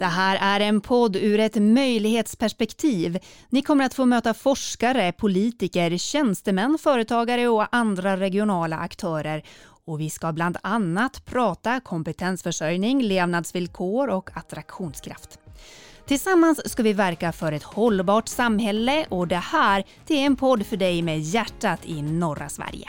Det här är en podd ur ett möjlighetsperspektiv. Ni kommer att få möta forskare, politiker, tjänstemän, företagare och andra regionala aktörer. Och vi ska bland annat prata kompetensförsörjning, levnadsvillkor och attraktionskraft. Tillsammans ska vi verka för ett hållbart samhälle och det här det är en podd för dig med hjärtat i norra Sverige.